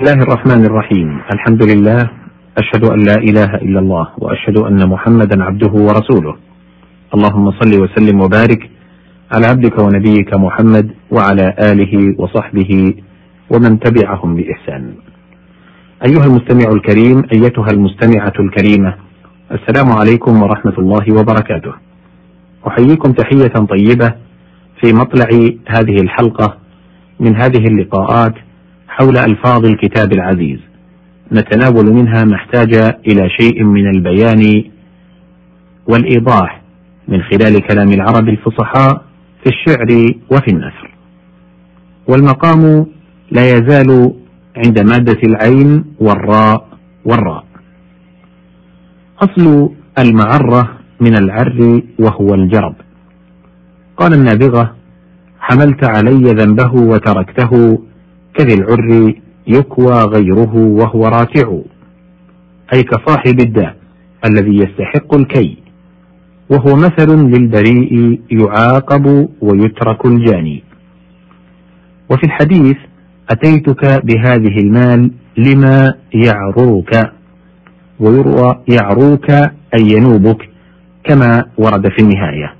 الله الرحمن الرحيم الحمد لله أشهد أن لا إله إلا الله وأشهد أن محمدا عبده ورسوله اللهم صل وسلم وبارك على عبدك ونبيك محمد وعلى آله وصحبه ومن تبعهم بإحسان أيها المستمع الكريم أيتها المستمعة الكريمة السلام عليكم ورحمة الله وبركاته أحييكم تحية طيبة في مطلع هذه الحلقة من هذه اللقاءات حول ألفاظ الكتاب العزيز. نتناول منها ما احتاج إلى شيء من البيان والإيضاح من خلال كلام العرب الفصحاء في الشعر وفي النثر. والمقام لا يزال عند مادة العين والراء والراء. أصل المعرة من العر وهو الجرب. قال النابغة حملت علي ذنبه وتركته كذي العر يكوى غيره وهو راتع أي كصاحب الداء الذي يستحق الكي. وهو مثل للبريء يعاقب ويترك الجاني. وفي الحديث أتيتك بهذه المال لما يعروك. ويروى يعروك أي ينوبك كما ورد في النهاية.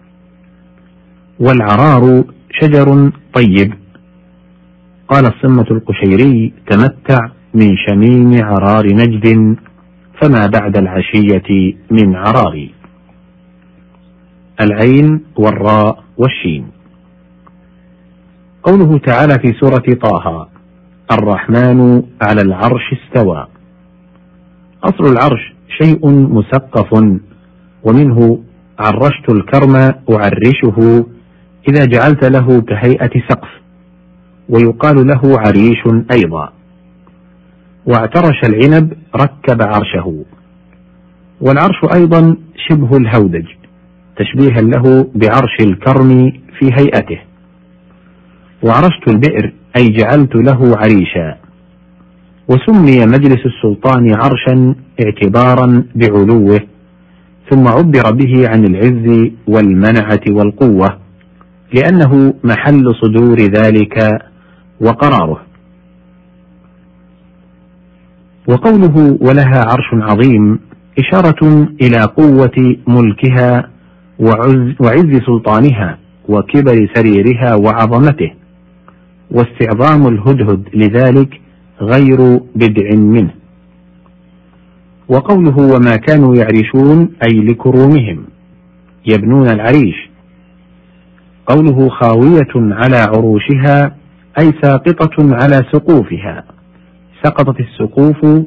والعرار شجر طيب. قال الصمة القشيري تمتع من شميم عرار نجد فما بعد العشية من عرار. العين والراء والشين. قوله تعالى في سورة طه الرحمن على العرش استوى. أصل العرش شيء مثقف ومنه عرشت الكرم أعرشه إذا جعلت له كهيئة سقف. ويقال له عريش أيضا. واعترش العنب ركب عرشه. والعرش أيضا شبه الهودج تشبيها له بعرش الكرم في هيئته. وعرشت البئر أي جعلت له عريشا. وسمي مجلس السلطان عرشا اعتبارا بعلوه ثم عبر به عن العز والمنعة والقوة لأنه محل صدور ذلك وقراره. وقوله ولها عرش عظيم إشارة إلى قوة ملكها وعز, سلطانها وكبر سريرها وعظمته واستعظام الهدهد لذلك غير بدع منه. وقوله وما كانوا يعرشون أي لكرومهم يبنون العريش. قوله خاوية على عروشها أي ساقطة على سقوفها. سقطت السقوف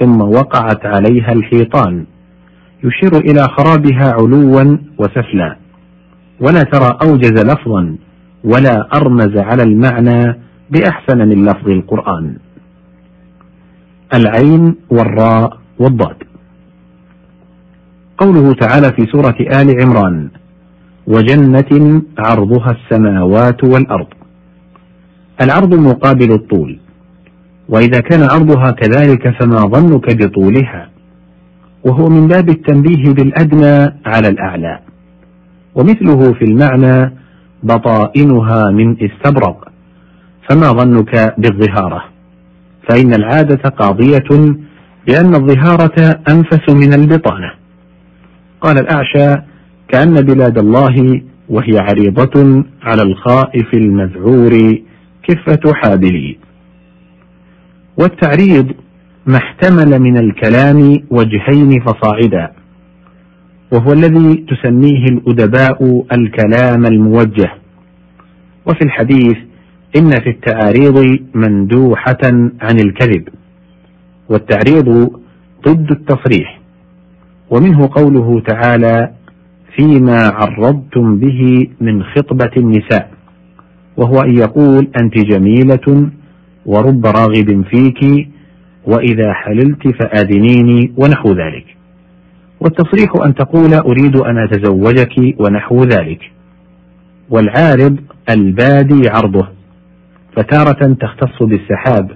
ثم وقعت عليها الحيطان. يشير إلى خرابها علوا وسفلا ولا ترى أوجز لفظا ولا أرمز على المعنى بأحسن من لفظ القرآن. العين والراء والضاد. قوله تعالى في سورة آل عمران وجنة عرضها السماوات والأرض. العرض مقابل الطول. وإذا كان عرضها كذلك فما ظنك بطولها. وهو من باب التنبيه بالأدنى على الأعلى. ومثله في المعنى بطائنها من استبرق. فما ظنك بالظهارة. فإن العادة قاضية بأن الظهارة أنفس من البطانة. قال الأعشى كأن بلاد الله وهي عريضة على الخائف المذعور كفة حابلي والتعريض ما احتمل من الكلام وجهين فصاعدا وهو الذي تسميه الأدباء الكلام الموجه. وفي الحديث إن في التعاريض مندوحة عن الكذب والتعريض ضد التصريح. ومنه قوله تعالى فيما عرضتم به من خطبة النساء وهو أن يقول أنت جميلة ورب راغب فيك وإذا حللت فآذنيني ونحو ذلك. والتصريح أن تقول أريد أن أتزوجك ونحو ذلك. والعارض البادي عرضه. فتارة تختص بالسحاب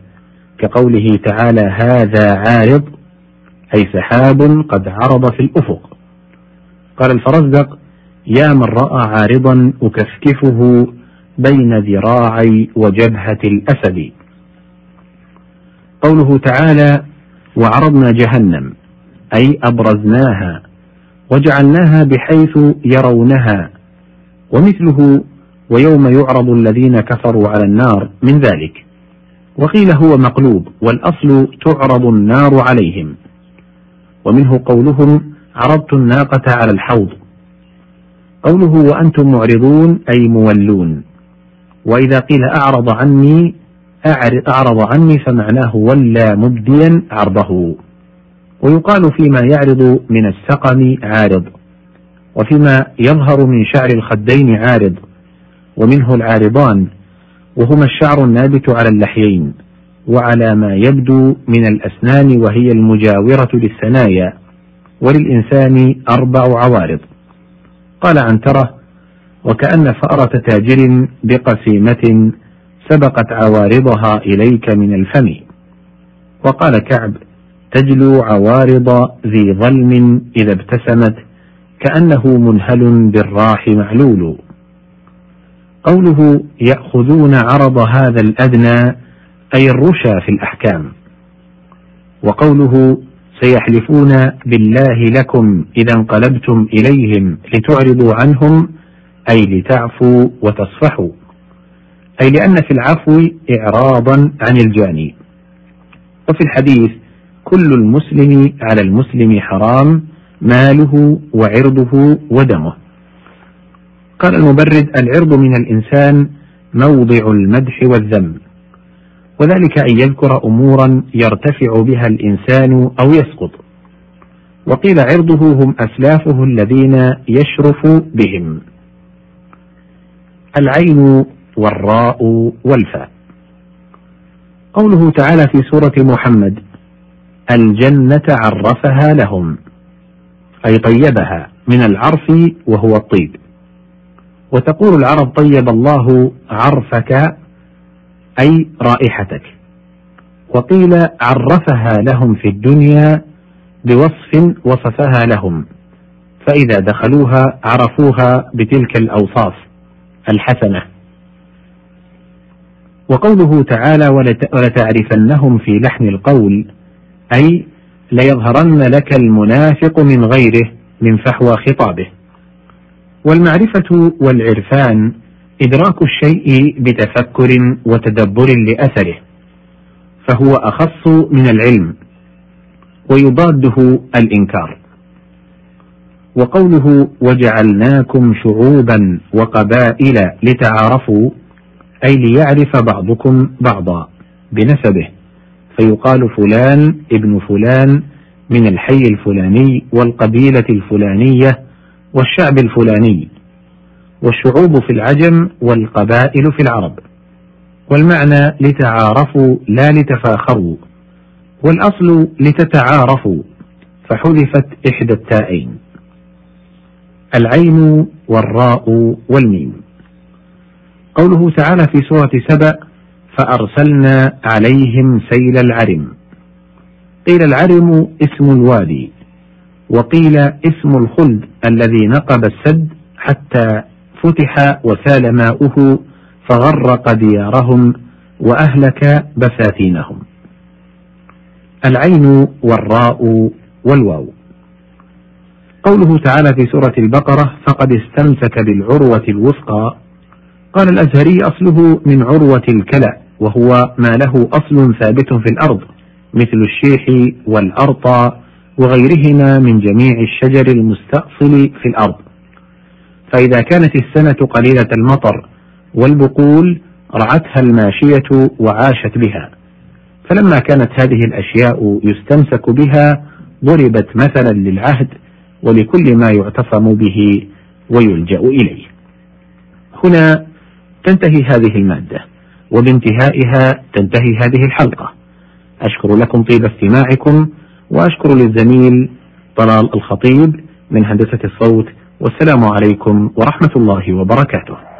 كقوله تعالى هذا عارض أي سحاب قد عرض في الأفق. قال الفرزدق يا من رأى عارضا أكفكفه بين ذراعي وجبهة الأسد. قوله تعالى وعرضنا جهنم أي أبرزناها وجعلناها بحيث يرونها ومثله ويوم يعرض الذين كفروا على النار من ذلك وقيل هو مقلوب والأصل تعرض النار عليهم ومنه قولهم عرضت الناقة على الحوض قوله وأنتم معرضون أي مولون وإذا قيل أعرض عني أعرض عني فمعناه ولى مبديا عرضه. ويقال فيما يعرض من السقم عارض وفيما يظهر من شعر الخدين عارض ومنه العارضان وهما الشعر النابت على اللحيين وعلى ما يبدو من الأسنان وهي المجاورة للثنايا وللإنسان أربع عوارض. قال عنترة وكأن فأرة تاجر بقسيمة سبقت عوارضها إليك من الفم. وقال كعب تجلو عوارض ذي ظلم إذا ابتسمت كأنه منهل بالراح معلول. قوله يأخذون عرض هذا الأدنى أي الرشا في الأحكام. وقوله سيحلفون بالله لكم إذا انقلبتم إليهم لتعرضوا عنهم أي لتعفوا وتصفحوا أي لأن في العفو إعراضا عن الجاني. وفي الحديث كل المسلم على المسلم حرام ماله وعرضه ودمه. قال المبرد العرض من الإنسان موضع المدح والذم. وذلك أن يذكر أمورا يرتفع بها الإنسان أو يسقط. وقيل عرضه هم أسلافه الذين يشرف بهم. العين والراء والفاء. قوله تعالى في سورة محمد الجنة عرفها لهم أي طيبها من العرف وهو الطيب. وتقول العرب طيب الله عرفك أي رائحتك. وقيل عرفها لهم في الدنيا بوصف وصفها لهم فإذا دخلوها عرفوها بتلك الأوصاف. الحسنة. وقوله تعالى ولتعرفنهم في لحن القول أي ليظهرن لك المنافق من غيره من فحوى خطابه. والمعرفة والعرفان إدراك الشيء بتفكر وتدبر لأثره فهو أخص من العلم ويضاده الإنكار. وقوله وجعلناكم شعوبا وقبائل لتعارفوا أي ليعرف بعضكم بعضا بنسبه. فيقال فلان ابن فلان من الحي الفلاني والقبيلة الفلانية والشعب الفلاني. والشعوب في العجم والقبائل في العرب. والمعنى لتعارفوا لا لتفاخروا والأصل لتتعارفوا فحذفت إحدى التائين. العين والراء والميم. قوله تعالى في سورة سبأ فأرسلنا عليهم سيل العرم. قيل العرم اسم الوادي وقيل اسم الخلد الذي نقب السد حتى فتح وسال ماؤه فغرق ديارهم وأهلك بساتينهم. العين والراء والواو. قوله تعالى في سورة البقرة فقد استمسك بالعروة الوثقى قال الأزهري أصله من عروة الكلأ وهو ما له أصل ثابت في الأرض مثل الشيح والأرطى وغيرهما من جميع الشجر المستأصل في الأرض فإذا كانت السنة قليلة المطر والبقول رعتها الماشية وعاشت بها. فلما كانت هذه الأشياء يستمسك بها ضربت مثلا للعهد ولكل ما يعتصم به ويلجأ إليه. هنا تنتهي هذه المادة وبانتهائها تنتهي هذه الحلقة. أشكر لكم طيب استماعكم وأشكر للزميل طلال الخطيب من هندسة الصوت والسلام عليكم ورحمة الله وبركاته.